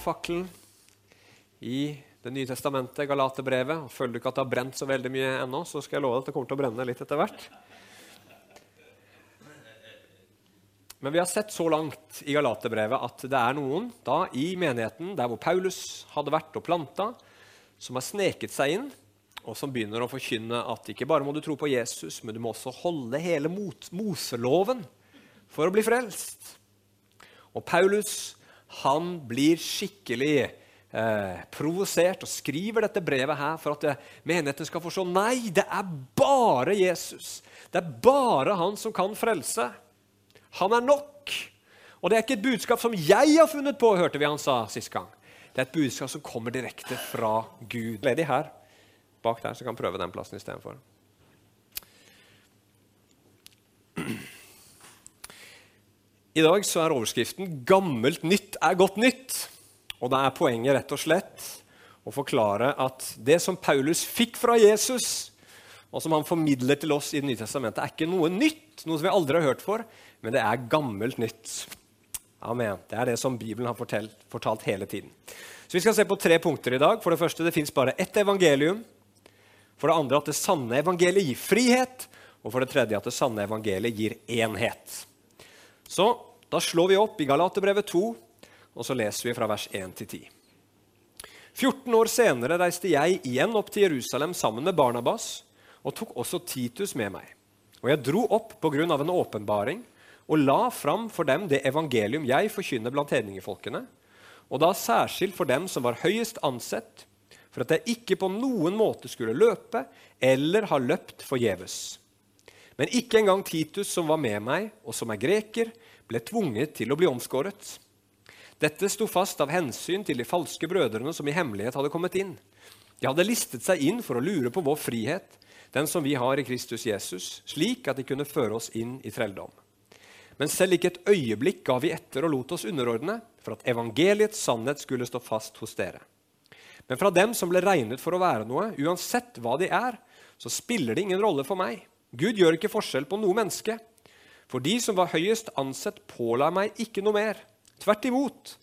brannfakkelen i Det nye testamentet, Galaterbrevet. og Føler du ikke at det har brent så veldig mye ennå, så skal jeg love deg at det kommer til å brenne litt etter hvert. Men vi har sett så langt i Galaterbrevet at det er noen da i menigheten der hvor Paulus hadde vært og planta, som har sneket seg inn, og som begynner å forkynne at ikke bare må du tro på Jesus, men du må også holde hele Moseloven for å bli frelst. Og Paulus han blir skikkelig eh, provosert og skriver dette brevet her for at eh, menigheten skal forstå nei, det er bare Jesus. Det er bare han som kan frelse. Han er nok. Og det er ikke et budskap som jeg har funnet på, hørte vi han sa sist gang. Det er et budskap som kommer direkte fra Gud. Ledig her bak der, så kan prøve den plassen istedenfor. I dag så er overskriften 'Gammelt nytt er godt nytt'. Og da er poenget rett og slett å forklare at det som Paulus fikk fra Jesus, og som han formidler til oss i Det nye testamentet, er ikke noe nytt, noe som vi aldri har hørt for, men det er gammelt nytt. Amen. Det er det som Bibelen har fortalt, fortalt hele tiden. Så Vi skal se på tre punkter i dag. For det første, det fins bare ett evangelium. For det andre, at det sanne evangeliet gir frihet. Og for det tredje, at det sanne evangeliet gir enhet. Så da slår vi opp i Galaterbrevet 2, og så leser vi fra vers 1 til 10. 14 år senere reiste jeg igjen opp til Jerusalem sammen med Barnabas og tok også Titus med meg. Og jeg dro opp på grunn av en åpenbaring og la fram for dem det evangelium jeg forkynner blant hedningefolkene, og da særskilt for dem som var høyest ansett, for at jeg ikke på noen måte skulle løpe eller ha løpt forgjeves. Men ikke engang Titus, som var med meg, og som er greker, ble tvunget til å bli omskåret. Dette sto fast av hensyn til de falske brødrene som i hemmelighet hadde kommet inn. De hadde listet seg inn for å lure på vår frihet, den som vi har i Kristus Jesus, slik at de kunne føre oss inn i trelldom. Men selv ikke et øyeblikk ga vi etter og lot oss underordne, for at evangeliets sannhet skulle stå fast hos dere. Men fra dem som ble regnet for å være noe, uansett hva de er, så spiller det ingen rolle for meg. Gud gjør ikke forskjell på noe menneske. For de som var høyest ansett, påla meg ikke noe mer. Tvert imot.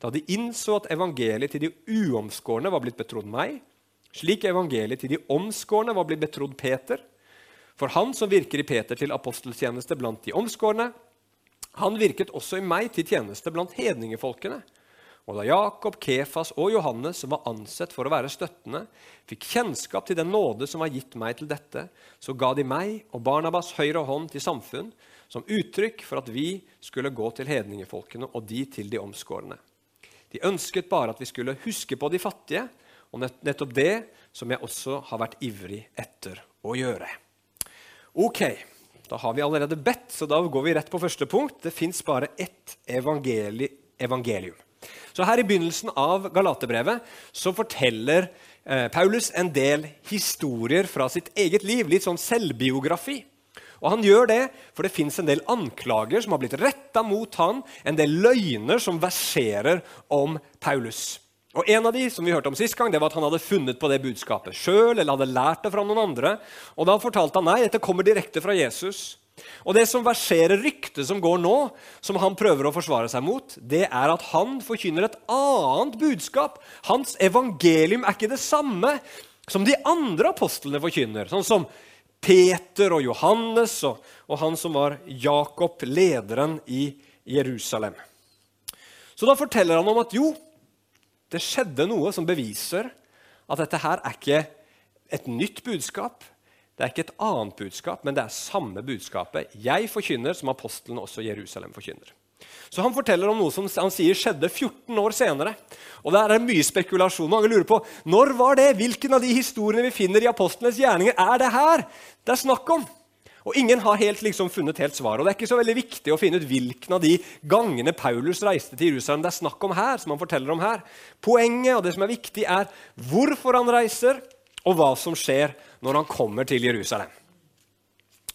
Da de innså at evangeliet til de uomskårne var blitt betrodd meg, slik evangeliet til de omskårne var blitt betrodd Peter. For han som virker i Peter til aposteltjeneste blant de omskårne, han virket også i meg til tjeneste blant hedningefolkene. Og da Jakob, Kefas og Johannes, som var ansett for å være støttende, fikk kjennskap til den nåde som var gitt meg til dette, så ga de meg og Barnabas høyre hånd til samfunn som uttrykk for at vi skulle gå til hedningefolkene og de til de omskårne. De ønsket bare at vi skulle huske på de fattige, og nettopp det som jeg også har vært ivrig etter å gjøre. Ok, da har vi allerede bedt, så da går vi rett på første punkt. Det fins bare ett evangelium. Så her I begynnelsen av Galaterbrevet så forteller eh, Paulus en del historier fra sitt eget liv. Litt sånn selvbiografi. Og Han gjør det for det fins en del anklager som har blitt retta mot han, en del løgner som verserer om Paulus. Og En av de som vi hørte om sist gang, det var at han hadde funnet på det budskapet sjøl eller hadde lært det fra noen andre. Og Da fortalte han nei, dette kommer direkte fra Jesus. Og Det som verserer ryktet som går nå, som han prøver å forsvare seg mot, det er at han forkynner et annet budskap. Hans evangelium er ikke det samme som de andre apostlene forkynner. Sånn som Peter og Johannes og, og han som var Jakob, lederen i Jerusalem. Så da forteller han om at jo, det skjedde noe som beviser at dette her er ikke et nytt budskap. Det er ikke et annet budskap, men det er samme budskapet jeg forkynner, som apostlene også Jerusalem forkynner. Så Han forteller om noe som han sier skjedde 14 år senere. Og Der er det mye spekulasjon. Mange lurer på når var det? Hvilken av de historiene vi finner i apostlenes gjerninger, er det her det er snakk om? Og Ingen har helt liksom funnet helt svar. Og Det er ikke så veldig viktig å finne ut hvilken av de gangene Paulus reiste til Jerusalem det er snakk om her. som han forteller om her. Poenget og det som er viktig, er hvorfor han reiser, og hva som skjer når han kommer til Jerusalem.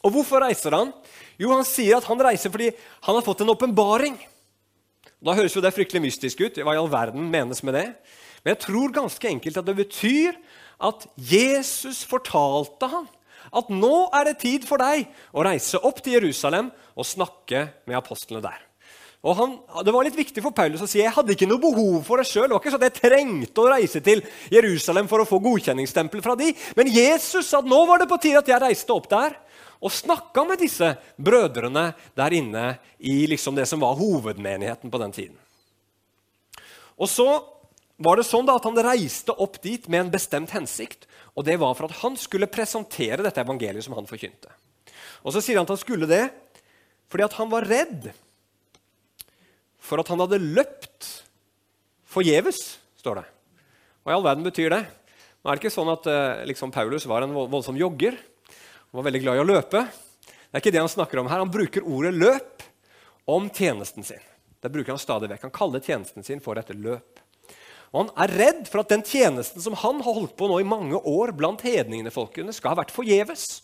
Og hvorfor reiser han? Jo, Han sier at han reiser fordi han har fått en åpenbaring. Da høres jo det fryktelig mystisk ut. Hva i all verden menes med det? Men jeg tror ganske enkelt at det betyr at Jesus fortalte han at nå er det tid for deg å reise opp til Jerusalem og snakke med apostlene der. Og han, Det var litt viktig for Paulus å si jeg hadde ikke noe behov for det sjøl. Sånn jeg trengte å reise til Jerusalem for å få godkjenningstempel fra de. Men Jesus sa at nå var det på tide at jeg reiste opp der og snakka med disse brødrene der inne i liksom det som var hovedmenigheten på den tiden. Og så var det sånn da at Han reiste opp dit med en bestemt hensikt. og Det var for at han skulle presentere dette evangeliet som han forkynte. Og Så sier han at han skulle det fordi at han var redd for at han hadde løpt forgjeves, står det. Hva i all verden betyr det? Nå er det ikke sånn at eh, liksom, Paulus var en voldsom jogger og var veldig glad i å løpe. Det er ikke det han snakker om her. Han bruker ordet 'løp' om tjenesten sin. Det bruker Han stadig vekk. Han kaller tjenesten sin for et løp. Og Han er redd for at den tjenesten som han har holdt på nå i mange år blant hedningene, folkene, skal ha vært forgjeves.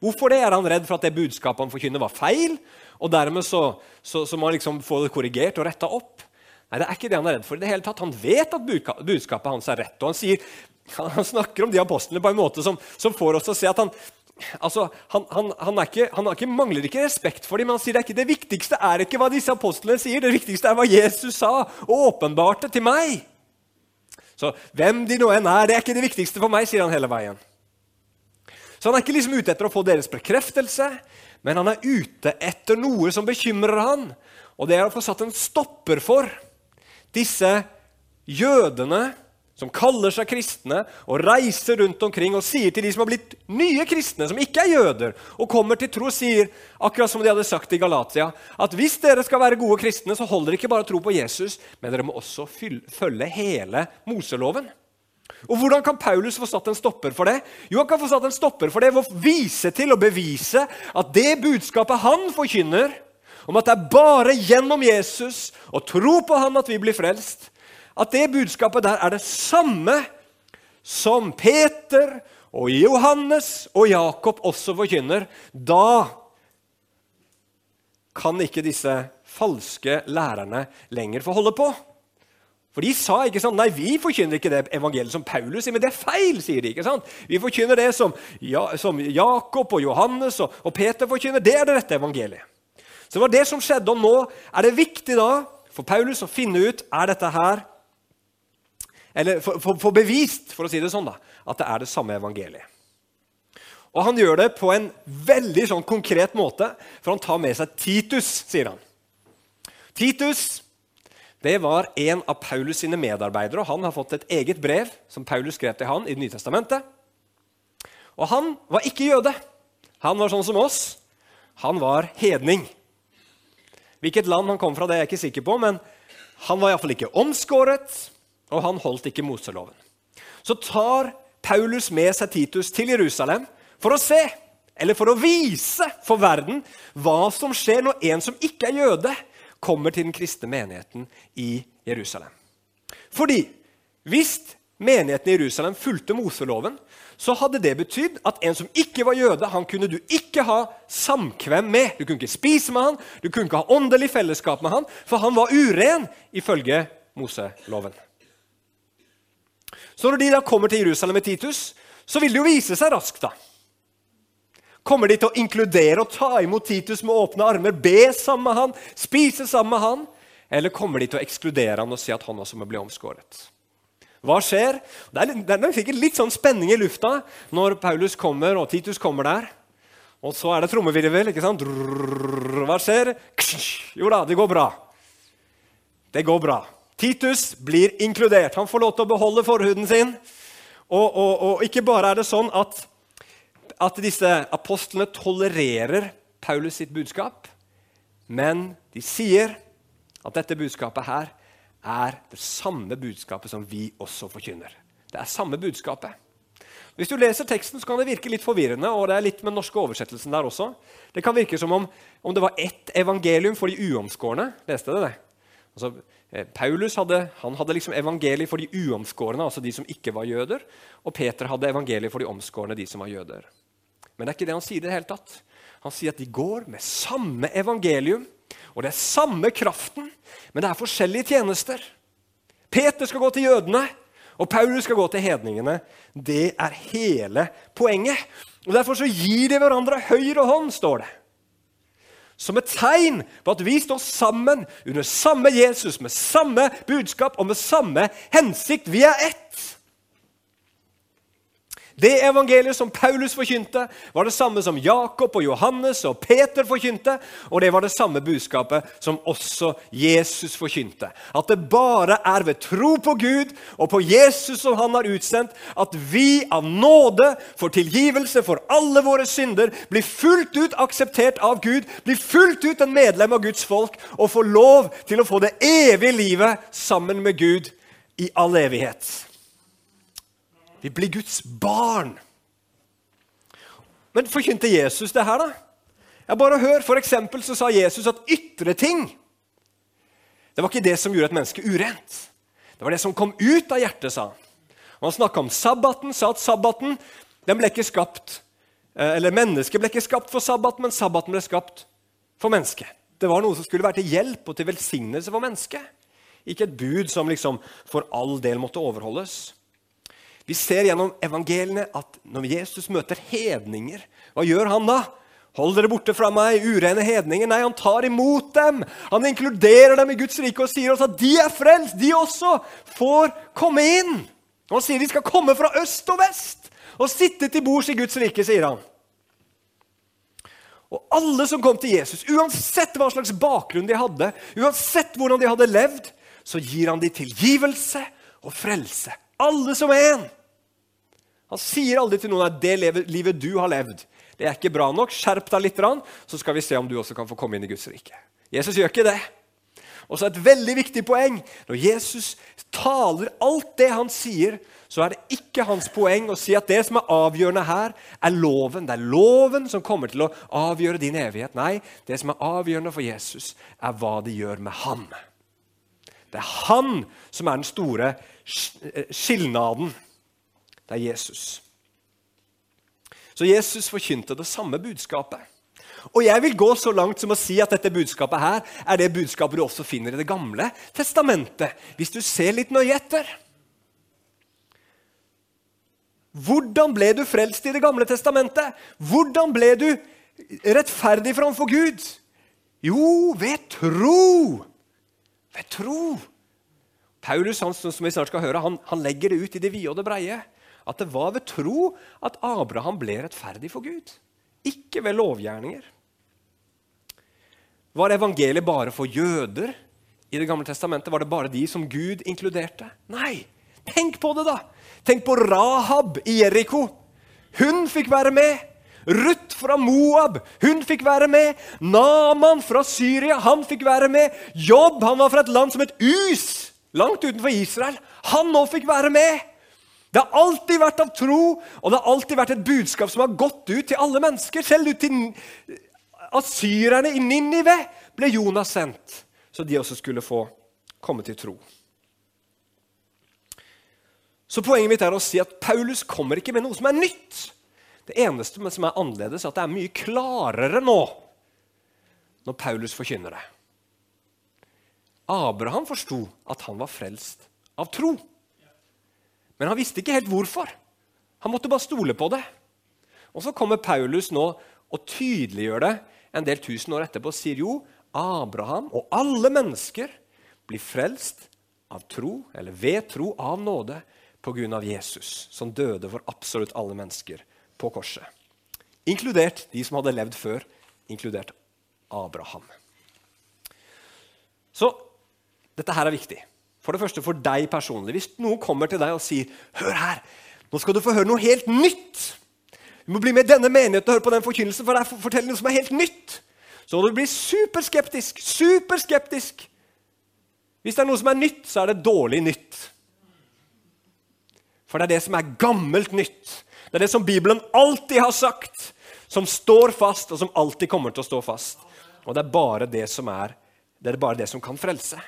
Hvorfor det? Er han redd for at det budskapet han forkynner, var feil? Og dermed så, så, så må han liksom få det korrigert og retta opp? Nei, det er ikke det han er redd for. i det hele tatt. Han vet at budskapet hans er rett. og Han, sier, han snakker om de apostlene på en måte som, som får oss til å se at han, altså, han, han, han, ikke, han ikke, mangler ikke respekt for dem, men han sier det, ikke, det viktigste er ikke hva disse apostlene sier, det viktigste er hva Jesus sa og åpenbarte til meg. Så hvem de nå enn er, det er ikke det viktigste for meg, sier han hele veien. Så han er ikke liksom ute etter å få deres bekreftelse, men han er ute etter noe som bekymrer han, og det er å få satt en stopper for disse jødene som kaller seg kristne, og reiser rundt omkring og sier til de som har blitt nye kristne, som ikke er jøder, og kommer til tro, sier, akkurat som de hadde sagt i Galatia, at hvis dere skal være gode kristne, så holder det ikke bare å tro på Jesus, men dere må også følge hele Moseloven. Og Hvordan kan Paulus få satt en stopper for det? Jo, Han kan få satt en stopper for det ved å vise til og bevise at det budskapet han forkynner, om at det er bare gjennom Jesus og tro på han at vi blir frelst, at det budskapet der er det samme som Peter og Johannes og Jakob også forkynner, da kan ikke disse falske lærerne lenger få holde på. For de sa ikke sant, Nei, vi forkynner ikke det evangeliet som Paulus sier, men det er feil, sier de. ikke sant? Vi forkynner det som, ja, som Jakob og Johannes og, og, Peter forkynner. Det er det rette evangeliet. Så det var det som skjedde, og nå er det viktig da for Paulus å finne ut er dette her eller få bevist for å si det sånn da, at det er det samme evangeliet. Og Han gjør det på en veldig sånn konkret måte, for han tar med seg Titus. sier han. Titus det var en av Paulus sine medarbeidere, og han har fått et eget brev som Paulus skrev til han i Det nye testamentet. Og Han var ikke jøde. Han var sånn som oss. Han var hedning. Hvilket land han kom fra, det er jeg ikke sikker på, men han var iallfall ikke omskåret og han holdt ikke Moseloven. Så tar Paulus med seg Titus til Jerusalem for å se, eller for å vise for verden, hva som skjer når en som ikke er jøde, kommer til den kristne menigheten i Jerusalem. Fordi hvis menigheten i Jerusalem fulgte Moseloven, så hadde det betydd at en som ikke var jøde, han kunne du ikke ha samkvem med. Du kunne ikke spise med han, du kunne ikke ha åndelig fellesskap med han, for han var uren ifølge Moseloven. Så når de da kommer til Jerusalem med Titus, så vil det jo vise seg raskt. da. Kommer de til å inkludere og ta imot Titus med åpne armer, be sammen med han, spise sammen med han? Eller kommer de til å ekskludere han og si at han også må bli omskåret? Hva skjer? Det er, det er sikkert litt sånn spenning i lufta når Paulus kommer og Titus kommer der. Og så er det trommevirvel. ikke sant? Hva skjer? Jo da, det går bra. Det går bra. Titus blir inkludert. Han får lov til å beholde forhuden sin. Og, og, og ikke bare er det sånn at, at disse apostlene tolererer Paulus sitt budskap, men de sier at dette budskapet her er det samme budskapet som vi også forkynner. Det er samme budskapet. Hvis du leser teksten, så kan det virke litt forvirrende. og det er litt med norske oversettelsen der også. Det kan virke som om, om det var ett evangelium for de uomskårne. Leste dere det? Altså, Eh, Paulus hadde, hadde liksom evangeliet for de uomskårne, altså de som ikke var jøder. Og Peter hadde evangeliet for de omskårne, de som var jøder. Men det er ikke det han sier. i det hele tatt. Han sier at de går med samme evangelium, og det er samme kraften, men det er forskjellige tjenester. Peter skal gå til jødene, og Paulus skal gå til hedningene. Det er hele poenget. Og Derfor så gir de hverandre høyre hånd, står det. som et tegn på at vi står sammen under samme Jesus, med samme budskap og med samme hensikt. Vi er ett. Det evangeliet som Paulus forkynte, var det samme som Jakob og Johannes og Peter forkynte, og det var det samme budskapet som også Jesus forkynte. At det bare er ved tro på Gud og på Jesus som han har utsendt, at vi av nåde får tilgivelse for alle våre synder, blir fullt ut akseptert av Gud, blir fullt ut en medlem av Guds folk og får lov til å få det evige livet sammen med Gud i all evighet. Vi blir Guds barn. Men forkynte Jesus det her, da? Ja, bare hør. For eksempel så sa Jesus at ytre ting det var ikke det som gjorde et menneske urent. Det var det som kom ut av hjertet, sa han. Han snakka om sabbaten, sa at sabbaten den ble ikke skapt eh, Eller mennesket ble ikke skapt for sabbaten, men sabbaten ble skapt for mennesket. Det var noe som skulle være til hjelp og til velsignelse for mennesket. Ikke et bud som liksom for all del måtte overholdes. Vi ser gjennom evangeliene at når Jesus møter hedninger, hva gjør han da? Hold dere borte fra meg, urene hedninger. Nei, han tar imot dem. Han inkluderer dem i Guds rike og sier også at de er frelst. De også får komme inn. Og han sier de skal komme fra øst og vest og sitte til bords i Guds rike, sier han. Og alle som kom til Jesus, uansett hva slags bakgrunn de hadde, uansett hvordan de hadde levd, så gir han dem tilgivelse og frelse. Alle som en. Han sier aldri til noen at det livet du har levd, det er ikke bra nok. Skjerp deg litt, så skal vi se om du også kan få komme inn i Guds rike. Jesus gjør ikke det. Og så Et veldig viktig poeng. Når Jesus taler alt det han sier, så er det ikke hans poeng å si at det som er avgjørende her, er loven. Det er loven som kommer til å avgjøre din evighet. Nei, det som er avgjørende for Jesus, er hva de gjør med ham. Det er han som er den store skilnaden. Det er Jesus. Så Jesus forkynte det samme budskapet. Og jeg vil gå så langt som å si at dette budskapet her er det budskapet du også finner i Det gamle testamentet, hvis du ser litt nøye etter. Hvordan ble du frelst i Det gamle testamentet? Hvordan ble du rettferdig framfor Gud? Jo, ved tro. Ved tro. Paulus han, som vi snart skal høre, han, han legger det ut i det vide og det breie at det var ved tro at Abraham ble rettferdig for Gud, ikke ved lovgjerninger. Var evangeliet bare for jøder i Det gamle testamentet? Var det bare de som Gud inkluderte? Nei! Tenk på det, da! Tenk på Rahab i Jeriko. Hun fikk være med. Ruth fra Moab, hun fikk være med. Naman fra Syria, han fikk være med. Jobb, han var fra et land som het Us, langt utenfor Israel. Han nå fikk være med. Det har alltid vært av tro, og det har alltid vært et budskap som har gått ut til alle mennesker. Selv ut til asyrerne i Ninive ble Jonas sendt, så de også skulle få komme til tro. Så Poenget mitt er å si at Paulus kommer ikke med noe som er nytt. Det eneste som er annerledes, er at det er mye klarere nå når Paulus forkynner det. Abraham forsto at han var frelst av tro. Men han visste ikke helt hvorfor. Han måtte bare stole på det. Og Så kommer Paulus nå og tydeliggjør det en del tusen år etterpå og sier jo Abraham og alle mennesker blir frelst av tro, eller ved tro av nåde, pga. Jesus, som døde for absolutt alle mennesker på korset. Inkludert de som hadde levd før, inkludert Abraham. Så dette her er viktig. For det første for deg personlig. Hvis noen kommer til deg og sier 'Hør her, nå skal du få høre noe helt nytt'. Du må bli med i denne menigheten og høre på den forkynnelsen, for det er forteller noe som er helt nytt. Så du bli superskeptisk. Superskeptisk. Hvis det er noe som er nytt, så er det dårlig nytt. For det er det som er gammelt nytt. Det er det som Bibelen alltid har sagt, som står fast, og som alltid kommer til å stå fast. Og det er bare det som, er, det er bare det som kan frelse.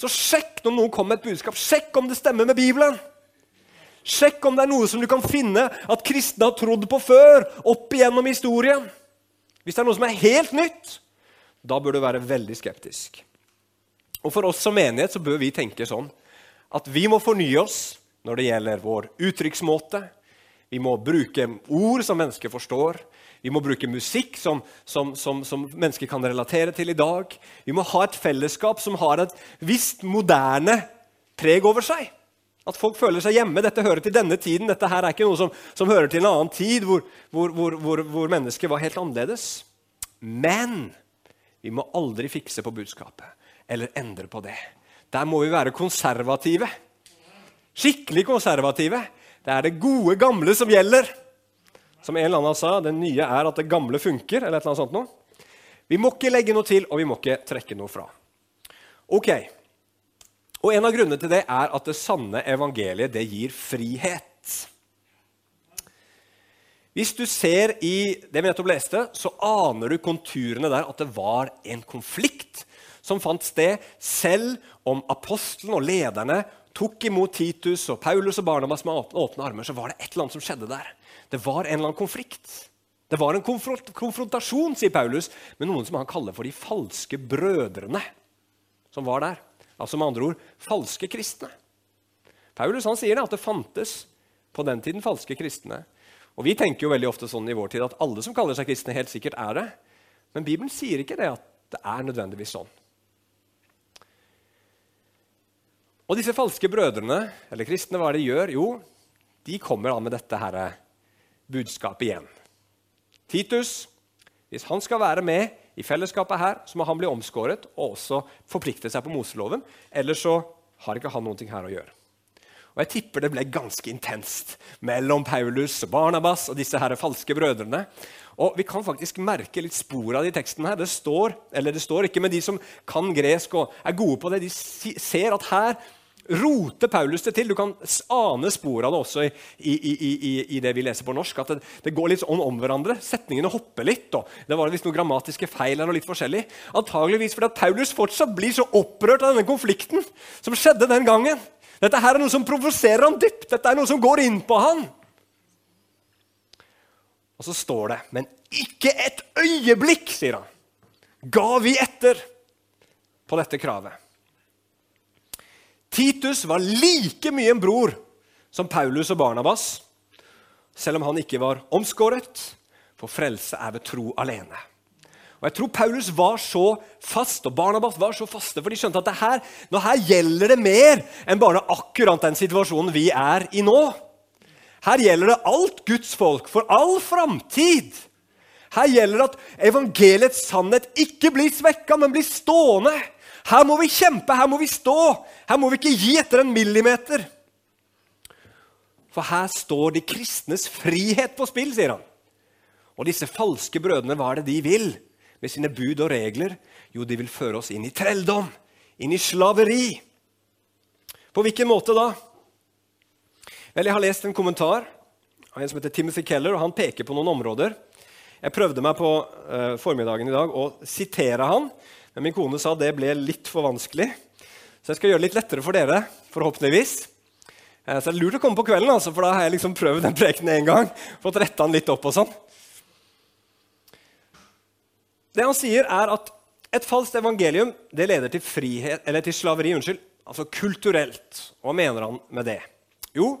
Så sjekk når noen kommer med et budskap. Sjekk om det stemmer med Bibelen. Sjekk om det er noe som du kan finne at kristne har trodd på før. opp igjennom historien. Hvis det er noe som er helt nytt, da bør du være veldig skeptisk. Og For oss som menighet så bør vi tenke sånn at vi må fornye oss når det gjelder vår uttrykksmåte. Vi må bruke ord som mennesker forstår. Vi må bruke musikk som, som, som, som, mennesker kan relatere til i dag. Vi må ha et fellesskap som har et visst moderne preg over seg. At folk føler seg hjemme. Dette hører til denne tiden. Dette her er ikke noe som, hører til en annen tid, hvor, hvor, hvor, hvor mennesket var helt annerledes. Men vi må aldri fikse på budskapet eller endre på det. Der må vi være konservative. Skikkelig konservative. Det er det gode, gamle som gjelder. Som en eller annen sa, det nye er at det gamle funker. eller et eller annet sånt noe. Vi må ikke legge noe til, og vi må ikke trekke noe fra. Ok, og En av grunnene til det er at det sanne evangeliet det gir frihet. Hvis du ser i det vi nettopp leste, så aner du konturene der at det var en konflikt som fant sted, selv om apostelen og lederne tok imot Titus og Paulus og Barnabas med åpne armer, så var det et eller annet som skjedde der. Det var en eller annen konflikt. Det var en konfrontasjon, sier Paulus, med noen som han kaller for de falske brødrene, som var der. Altså med andre ord falske kristne. Paulus han sier at det fantes på den tiden falske kristne. Og Vi tenker jo veldig ofte sånn i vår tid at alle som kaller seg kristne, helt sikkert er det. Men Bibelen sier ikke det at det er nødvendigvis sånn. Og disse falske brødrene, eller kristne, hva er det de gjør? Jo, de kommer da med dette her budskapet igjen. Titus, hvis han skal være med i fellesskapet her, så må han bli omskåret og også forplikte seg på Moseloven. Ellers så har ikke han noe her å gjøre. Og Jeg tipper det ble ganske intenst mellom Paulus og Barnabas og disse her falske brødrene. Og Vi kan faktisk merke litt spor av de tekstene her. Det står, eller det står ikke, men de som kan gresk og er gode på det, de ser at her roter Paulus det til. Du kan ane spor av det også i, i, i, i det vi leser på norsk. at det, det, går litt sånn om hverandre. Setningene hopper litt. og Det var visst noen grammatiske feil og litt forskjellig. Antageligvis fordi at Paulus fortsatt blir så opprørt av denne konflikten som skjedde den gangen. Dette her er noe som provoserer han dypt. Dette er noe som går inn på han. Og så står det Men ikke et øyeblikk, sier han, ga vi etter på dette kravet. Titus var like mye en bror som Paulus og Barnabas, selv om han ikke var omskåret, for frelse er ved tro alene. Og jeg tror Paulus var så fast, og Barnabas var så faste, for de skjønte at det her, nå her gjelder det mer enn bare akkurat den situasjonen vi er i nå. Her gjelder det alt Guds folk for all framtid. Her gjelder det at evangeliets sannhet ikke blir svekka, men blir stående. Her må vi kjempe, her må vi stå. Her må vi ikke gi etter en millimeter. For her står de kristnes frihet på spill, sier han. Og disse falske brødrene, hva er det de vil med sine bud og regler? Jo, de vil føre oss inn i trelldom, inn i slaveri. På hvilken måte da? Vel, Jeg har lest en kommentar av en som heter Timothy Keller, og han peker på noen områder. Jeg prøvde meg på uh, formiddagen i dag å sitere han, men min kone sa det ble litt for vanskelig. Så jeg skal gjøre det litt lettere for dere, forhåpentligvis. Eh, så det er lurt å komme på kvelden, altså, for da har jeg liksom prøvd den prekenen én gang. Fått retta den litt opp og sånn. Det han sier, er at et falskt evangelium det leder til, frihet, til slaveri. unnskyld, altså kulturelt. Hva mener han med det? Jo,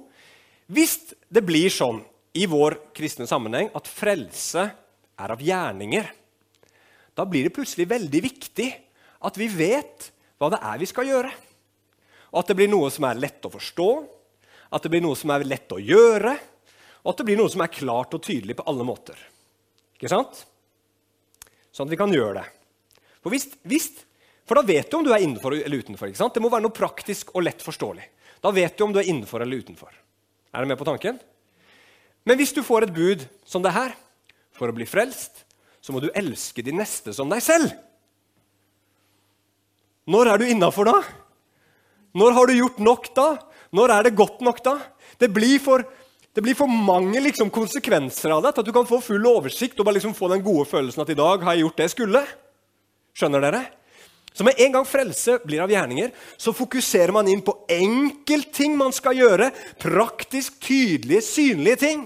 hvis det blir sånn i vår kristne sammenheng at frelse er av gjerninger, da blir det plutselig veldig viktig at vi vet hva det er vi skal gjøre. Og at det blir noe som er lett å forstå, at det blir noe som er lett å gjøre, og at det blir noe som er klart og tydelig på alle måter. Ikke sant? Sånn at vi kan gjøre det. For, hvis, hvis, for da vet du om du er innenfor eller utenfor. ikke sant? Det må være noe praktisk og lett forståelig. Da vet du om du er innenfor eller utenfor. Er du med på tanken? Men hvis du får et bud som det her for å bli frelst, så må du elske de neste som deg selv. Når er du innafor da? Når har du gjort nok da? Når er det godt nok da? Det blir for, det blir for mange liksom, konsekvenser av det til at du kan få full oversikt og bare liksom få den gode følelsen at i dag har jeg gjort det jeg skulle. Skjønner dere? Så med en gang frelse blir av gjerninger, så fokuserer man inn på enkeltting man skal gjøre. Praktisk, tydelige, synlige ting.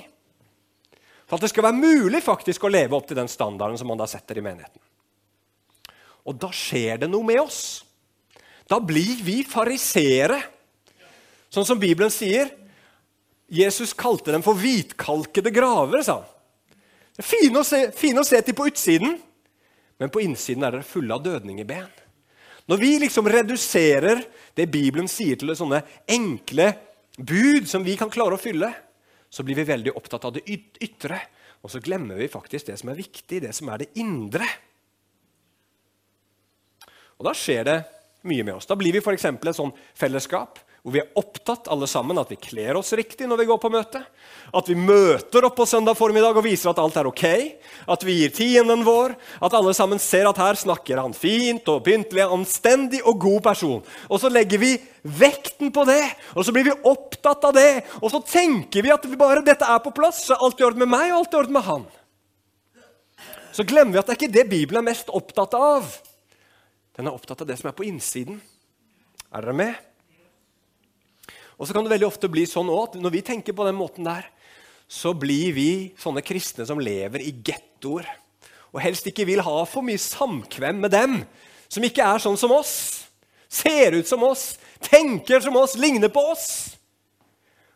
For at det skal være mulig faktisk å leve opp til den standarden som man da setter i menigheten. Og da skjer det noe med oss. Da blir vi fariseere. Sånn som Bibelen sier. Jesus kalte dem for hvitkalkede graver, sa han. Det er fine å, se, fine å se til på utsiden, men på innsiden er dere fulle av dødningeben. Når vi liksom reduserer det Bibelen sier til sånne enkle bud som vi kan klare å fylle, så blir vi veldig opptatt av det ytre. Og så glemmer vi faktisk det som er viktig, det som er det indre. Og Da skjer det mye med oss. Da blir vi f.eks. et sånn fellesskap hvor vi er opptatt alle sammen at vi kler oss riktig når vi går på møte. At vi møter opp på søndag formiddag og viser at alt er ok. At vi gir tienden vår. At alle sammen ser at her snakker han fint og pyntelig, anstendig og god person. Og så legger vi vekten på det, og så blir vi opptatt av det. Og så tenker vi at vi bare dette er på plass, så er alt i orden med meg og alt i orden med han. Så glemmer vi at det er ikke det Bibelen er mest opptatt av. Den er opptatt av det som er på innsiden. Er dere med? Og så kan det veldig ofte bli sånn at når vi tenker på den måten der, så blir vi sånne kristne som lever i gettoer. Og helst ikke vil ha for mye samkvem med dem som ikke er sånn som oss. Ser ut som oss, tenker som oss, ligner på oss.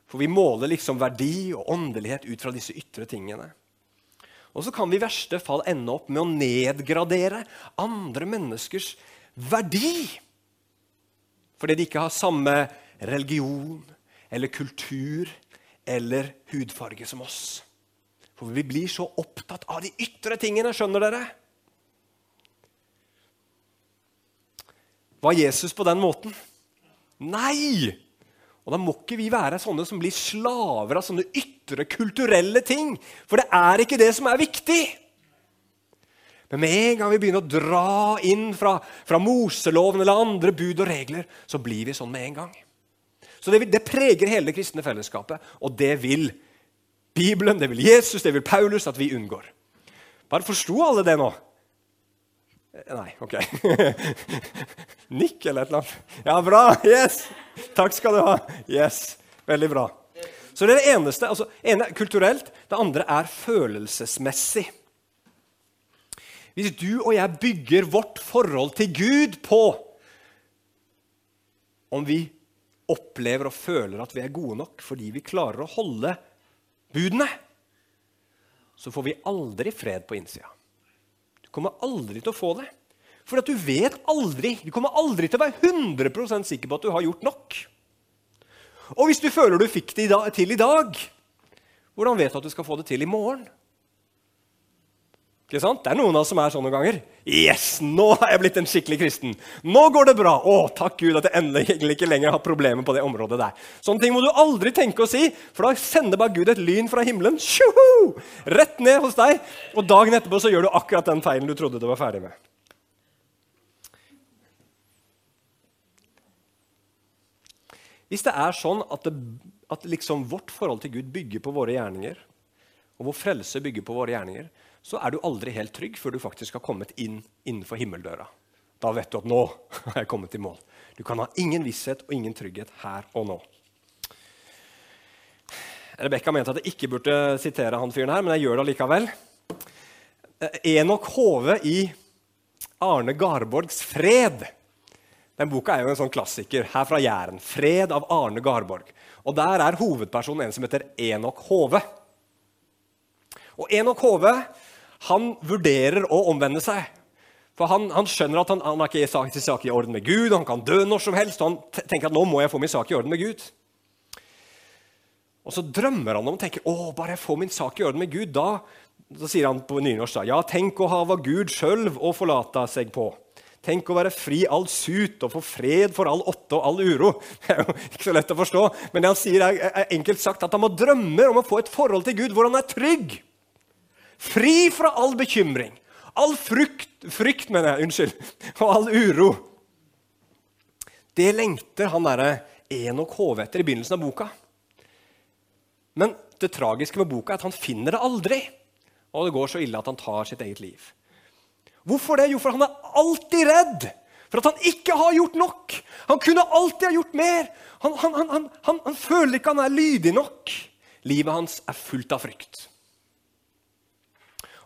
For vi måler liksom verdi og åndelighet ut fra disse ytre tingene. Og så kan vi i verste fall ende opp med å nedgradere andre menneskers verdi. Fordi de ikke har samme religion eller kultur eller hudfarge som oss. For vi blir så opptatt av de ytre tingene, skjønner dere? Var Jesus på den måten? Nei! Og da må ikke vi være sånne som blir slaver av sånne ytre kulturelle ting. For det er ikke det som er viktig. Men med en gang vi begynner å dra inn fra, fra Moseloven eller andre bud og regler, så blir vi sånn med en gang. Så det, det, preger hele det kristne fellesskapet, og det vil Bibelen, det vil Jesus, det vil Paulus at vi unngår. Bare forsto alle det nå? Eh, nei, OK. Nikk eller et eller annet. Ja, bra! Yes! Takk skal du ha. Yes, Veldig bra. Så det er det eneste. altså, ene kulturelt, det andre er følelsesmessig. Hvis du og jeg bygger vårt forhold til Gud på om vi opplever og føler at vi er gode nok fordi vi klarer å holde budene, så får vi aldri fred på innsida. Du kommer aldri til å få det. For du vet aldri, du kommer aldri til å være 100% sikker på at du har gjort nok. Og hvis du føler du fikk det til i dag, hvordan vet du at du skal få det til i morgen? Ikke sant? Det er noen av oss som er sånn noen ganger. Yes, nå har jeg blitt en skikkelig kristen. Nå går det bra. Å, takk Gud at jeg endelig ikke lenger har problemer på det området der. Sånne ting må du aldri tenke å si, for da sender bare Gud et lyn fra himmelen. Tjoho! Rett ned hos deg. Og dagen etterpå så gjør du akkurat den feilen du trodde du var ferdig med. Hvis det er sånn at, det, at liksom vårt forhold til Gud bygger på våre gjerninger, og vår frelse bygger på våre gjerninger, så er du aldri helt trygg før du faktisk har kommet inn innenfor himmeldøra. Da vet du at nå har jeg kommet i mål. Du kan ha ingen visshet og ingen trygghet her og nå. Rebekka mente at jeg ikke burde sitere han fyren her, men jeg gjør det likevel. Enok Hove i Arne Garborgs 'Fred'. Den boka er jo en sånn klassiker her fra Jæren. 'Fred' av Arne Garborg. Og Der er hovedpersonen en som heter Enok Hove. Og Enok Hove han vurderer å omvende seg. For han, han skjønner at han, han har ikke sak, sak i orden med Gud, han kan dø når som helst. og Han tenker at nå må jeg få min sak i orden med Gud. Og så drømmer han om og tenker å, bare jeg får min sak i orden med Gud. Da, så sier han på nynorsk ja, tenk å hava Gud sjølv å forlate seg på. Tenk å være fri all sut og få fred for all åtte og all uro. Det er jo ikke så lett å forstå, men det han sier er, er enkelt sagt at han må drømme om å få et forhold til Gud hvor han er trygg. Fri fra all bekymring, all frukt, frykt, mener jeg, unnskyld, og all uro. Det lengter han derre Enok Hove etter i begynnelsen av boka. Men det tragiske med boka er at han finner det aldri. Og det går så ille at han tar sitt eget liv. Hvorfor det? Jo, for han er alltid redd for at han ikke har gjort nok. Han kunne alltid ha gjort mer. Han, han, han, han føler ikke han er lydig nok. Livet hans er fullt av frykt.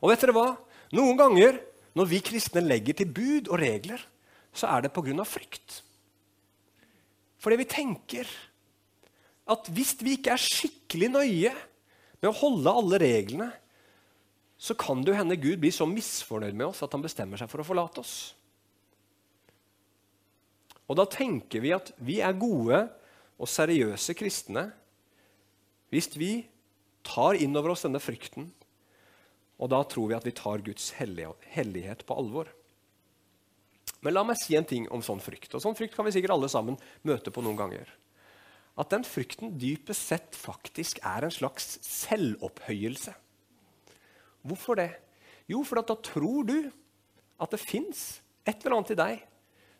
Og vet dere hva? Noen ganger når vi kristne legger til bud og regler, så er det pga. frykt. Fordi vi tenker at hvis vi ikke er skikkelig nøye med å holde alle reglene, så kan det jo hende Gud blir så misfornøyd med oss at han bestemmer seg for å forlate oss. Og da tenker vi at vi er gode og seriøse kristne hvis vi tar inn over oss denne frykten, og da tror vi at vi tar Guds hellighet på alvor. Men la meg si en ting om sånn frykt. Og sånn frykt kan vi sikkert alle sammen møte på noen ganger. At den frykten dypest sett faktisk er en slags selvopphøyelse. Hvorfor det? Jo, for da tror du at det fins et eller annet i deg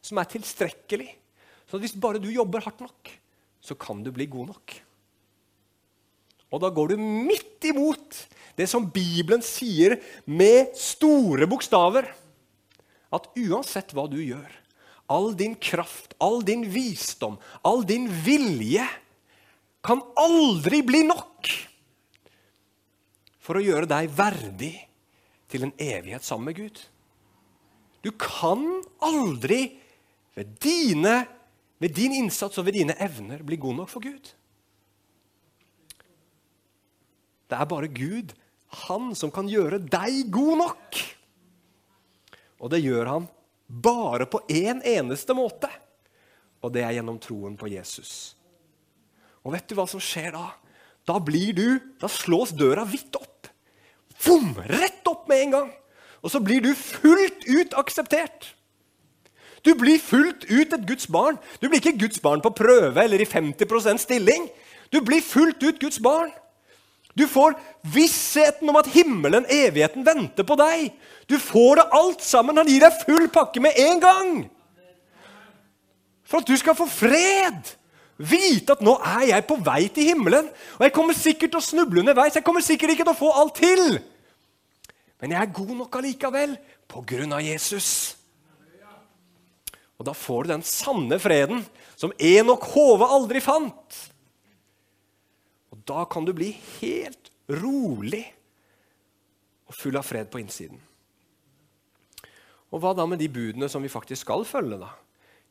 som er tilstrekkelig. Så hvis bare du jobber hardt nok, så kan du bli god nok. Og da går du midt imot det som Bibelen sier med store bokstaver. At uansett hva du gjør, all din kraft, all din visdom, all din vilje kan aldri bli nok for å gjøre deg verdig til en evighet sammen med Gud. Du kan aldri ved, dine, ved din innsats og ved dine evner bli god nok for Gud. Det er bare Gud, han, som kan gjøre deg god nok. Og det gjør han bare på én en eneste måte, og det er gjennom troen på Jesus. Og vet du hva som skjer da? Da blir du, da slås døra vidt opp. Vom, rett opp med en gang. Og så blir du fullt ut akseptert. Du blir fullt ut et Guds barn. Du blir ikke Guds barn på prøve eller i 50% stilling. Du blir fullt ut Guds barn. Du får vissheten om at himmelen, evigheten, venter på deg. Du får det alt sammen. Han gir deg full pakke med en gang. For at du skal få fred. Vite at nå er jeg på vei til himmelen. Og jeg kommer sikkert til å snuble underveis. Jeg kommer sikkert ikke til å få alt til. Men jeg er god nok allikevel på grunn av Jesus. Og da får du den sanne freden som Enok Hove aldri fant. Da kan du bli helt rolig og full av fred på innsiden. Og hva da med de budene som vi faktisk skal følge? da?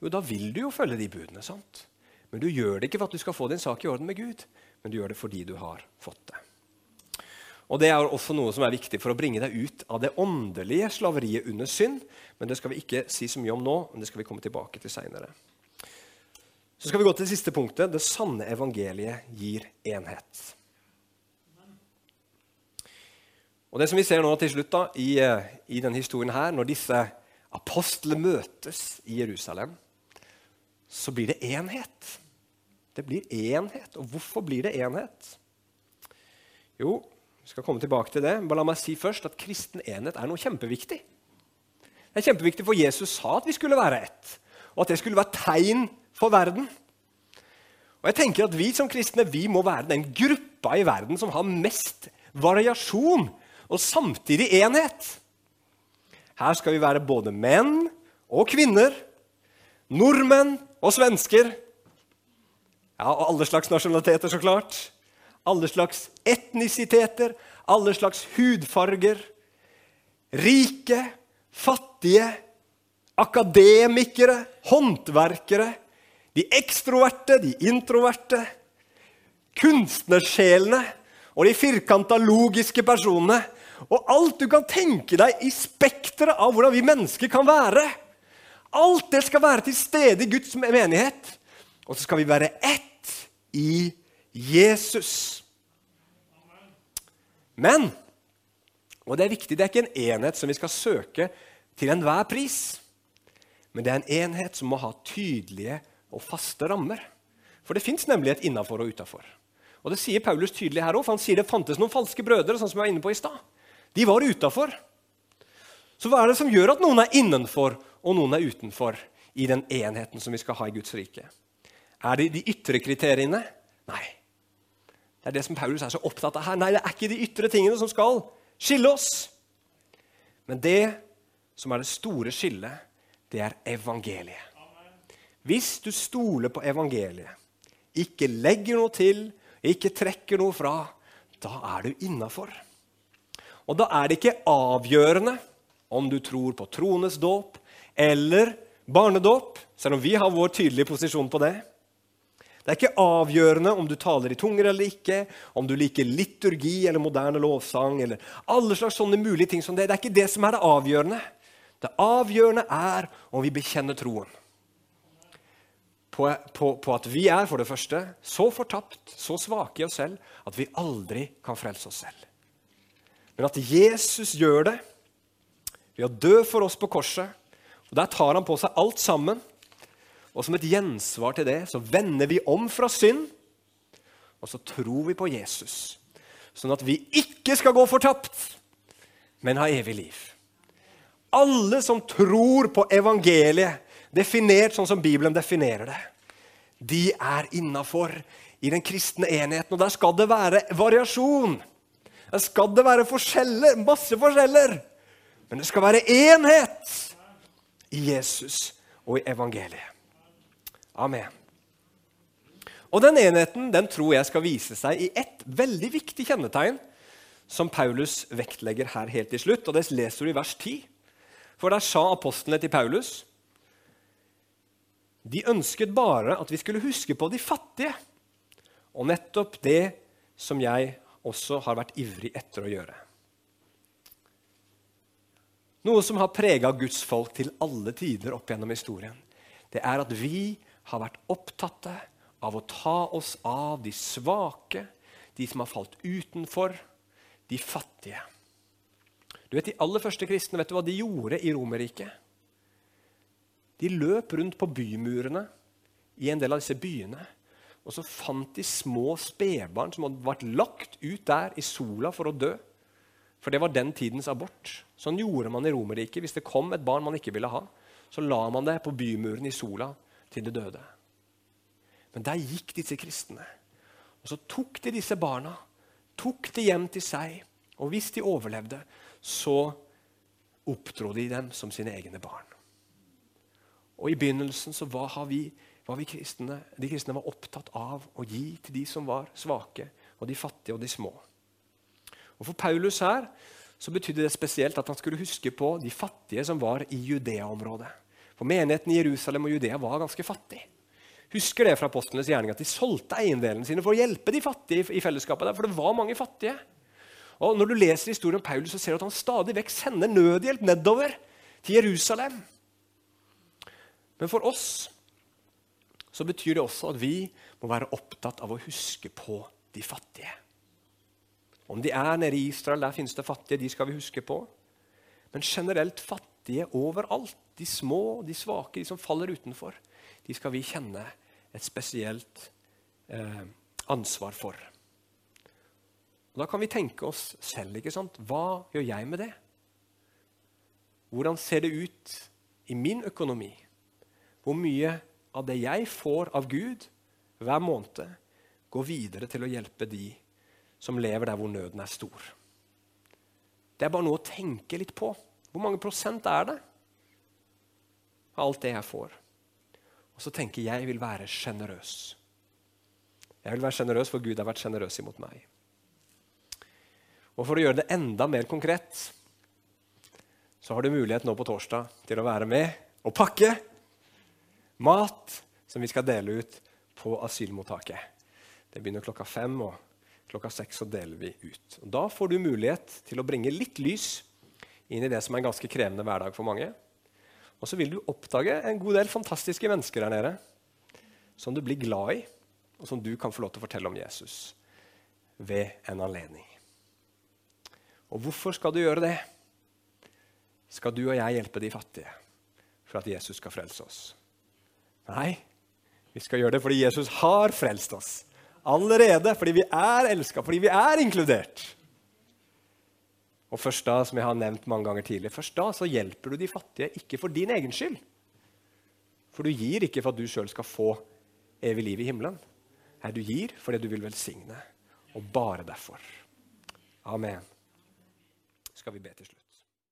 Jo, da vil du jo følge de budene. sant? Men du gjør det ikke for at du skal få din sak i orden med Gud, men du gjør det fordi du har fått det. Og Det er også noe som er viktig for å bringe deg ut av det åndelige slaveriet under synd. Men Det skal vi ikke si så mye om nå, men det skal vi komme tilbake til seinere. Så skal vi gå til det siste punktet. Det sanne evangeliet gir enhet. Og Det som vi ser nå til slutt da, i, eh, i denne historien her, når disse apostlene møtes i Jerusalem, så blir det enhet. Det blir enhet. Og hvorfor blir det enhet? Jo, vi skal komme tilbake til det. Men la meg si først at kristen enhet er noe kjempeviktig. Det er kjempeviktig, for Jesus sa at vi skulle være ett, og at det skulle være tegn for verden. Og jeg tenker at Vi som kristne vi må være den gruppa i verden som har mest variasjon og samtidig enhet. Her skal vi være både menn og kvinner, nordmenn og svensker. Ja, Og alle slags nasjonaliteter, så klart. Alle slags etnisiteter, alle slags hudfarger. Rike, fattige, akademikere, håndverkere de ekstroverte, de introverte, kunstnersjelene og de firkanta, logiske personene. Og alt du kan tenke deg i spekteret av hvordan vi mennesker kan være. Alt det skal være til stede i Guds menighet. Og så skal vi være ett i Jesus. Men og det er viktig, det er ikke en enhet som vi skal søke til enhver pris. Men det er en enhet som må ha tydelige og faste rammer. For det fins nemlig et innafor og utafor. Og det sier Paulus tydelig her òg, for han sier det fantes noen falske brødre. sånn som jeg var inne på i sted. De var utafor. Så hva er det som gjør at noen er innenfor og noen er utenfor i den enheten som vi skal ha i Guds rike? Er det de ytre kriteriene? Nei. Det er det som Paulus er så opptatt av her. Nei, det er ikke de ytre tingene som skal skille oss. Men det som er det store skillet, det er evangeliet. Hvis du stoler på evangeliet, ikke legger noe til, ikke trekker noe fra, da er du innafor. Og da er det ikke avgjørende om du tror på troenes dåp eller barnedåp, selv om vi har vår tydelige posisjon på det. Det er ikke avgjørende om du taler i tunger eller ikke, om du liker liturgi eller moderne lovsang eller alle slags sånne mulige ting som det. Det er ikke det som er det avgjørende. Det avgjørende er om vi bekjenner troen. På, på, på, at vi er for det første så fortapt, så svake i oss selv, at vi aldri kan frelse oss selv. Men at Jesus gjør det ved å dø for oss på korset. og Der tar han på seg alt sammen. Og som et gjensvar til det så vender vi om fra synd, og så tror vi på Jesus. Sånn at vi ikke skal gå fortapt, men ha evig liv. Alle som tror på evangeliet, definert sånn som Bibelen definerer det, de er innafor i den kristne enheten. Og der skal det være variasjon. Der skal det være forskjeller, masse forskjeller. Men det skal være enhet i Jesus og i evangeliet. Amen. Og den enheten den tror jeg skal vise seg i ett veldig viktig kjennetegn som Paulus vektlegger her helt til slutt. og Det leser du i vers 10. For der sa apostlene til Paulus de ønsket bare at vi skulle huske på de fattige. Og nettopp det som jeg også har vært ivrig etter å gjøre. Noe som har prega Guds folk til alle tider opp gjennom historien, det er at vi har vært opptatte av å ta oss av de svake, de som har falt utenfor, de fattige. Du vet, De aller første kristne vet du hva de gjorde i Romerriket? De løp rundt på bymurene i en del av disse byene. Og så fant de små spedbarn som hadde vært lagt ut der i sola for å dø. For det var den tidens abort. Sånn gjorde man i Romerriket. Hvis det kom et barn man ikke ville ha, så la man det på bymuren i sola til det døde. Men der gikk disse kristne. Og så tok de disse barna, tok de hjem til seg. Og hvis de overlevde, så oppdro de dem som sine egne barn. Og I begynnelsen så var, vi, var vi kristne, de kristne var opptatt av å gi til de som var svake, og de fattige og de små. Og For Paulus her så betydde det spesielt at han skulle huske på de fattige som var i Judea-området. For menigheten i Jerusalem og Judea var ganske fattig. Husker det fra apostlenes gjerning at de solgte eiendelene sine for å hjelpe de fattige i fellesskapet der, for det var mange fattige. Og Når du leser historien om Paulus, så ser du at han stadig vekk sender nødhjelp nedover til Jerusalem. Men for oss så betyr det også at vi må være opptatt av å huske på de fattige. Om de er nede i Israel, der finnes det fattige, de skal vi huske på. Men generelt fattige overalt. De små, de svake, de som faller utenfor. De skal vi kjenne et spesielt eh, ansvar for. Og Da kan vi tenke oss selv. ikke sant? Hva gjør jeg med det? Hvordan ser det ut i min økonomi? Hvor mye av det jeg får av Gud hver måned, går videre til å hjelpe de som lever der hvor nøden er stor? Det er bare noe å tenke litt på. Hvor mange prosent er det av alt det jeg får? Og så tenker jeg jeg vil være sjenerøs. Jeg vil være sjenerøs, for Gud har vært sjenerøs imot meg. Og for å gjøre det enda mer konkret så har du mulighet nå på torsdag til å være med og pakke mat som vi skal dele ut på asylmottaket. Det begynner klokka fem, og klokka seks så deler vi ut. Og da får du mulighet til å bringe litt lys inn i det som er en ganske krevende hverdag for mange. Og så vil du oppdage en god del fantastiske mennesker der nede som du blir glad i, og som du kan få lov til å fortelle om Jesus ved en anledning. Og hvorfor skal du gjøre det? Skal du og jeg hjelpe de fattige for at Jesus skal frelse oss? Nei, vi skal gjøre det fordi Jesus har frelst oss. Allerede, fordi vi er elska, fordi vi er inkludert. Og først da, som jeg har nevnt mange ganger tidligere, først da så hjelper du de fattige ikke for din egen skyld. For du gir ikke for at du sjøl skal få evig liv i himmelen. Nei, du gir fordi du vil velsigne, og bare derfor. Amen skal vi be til slutt.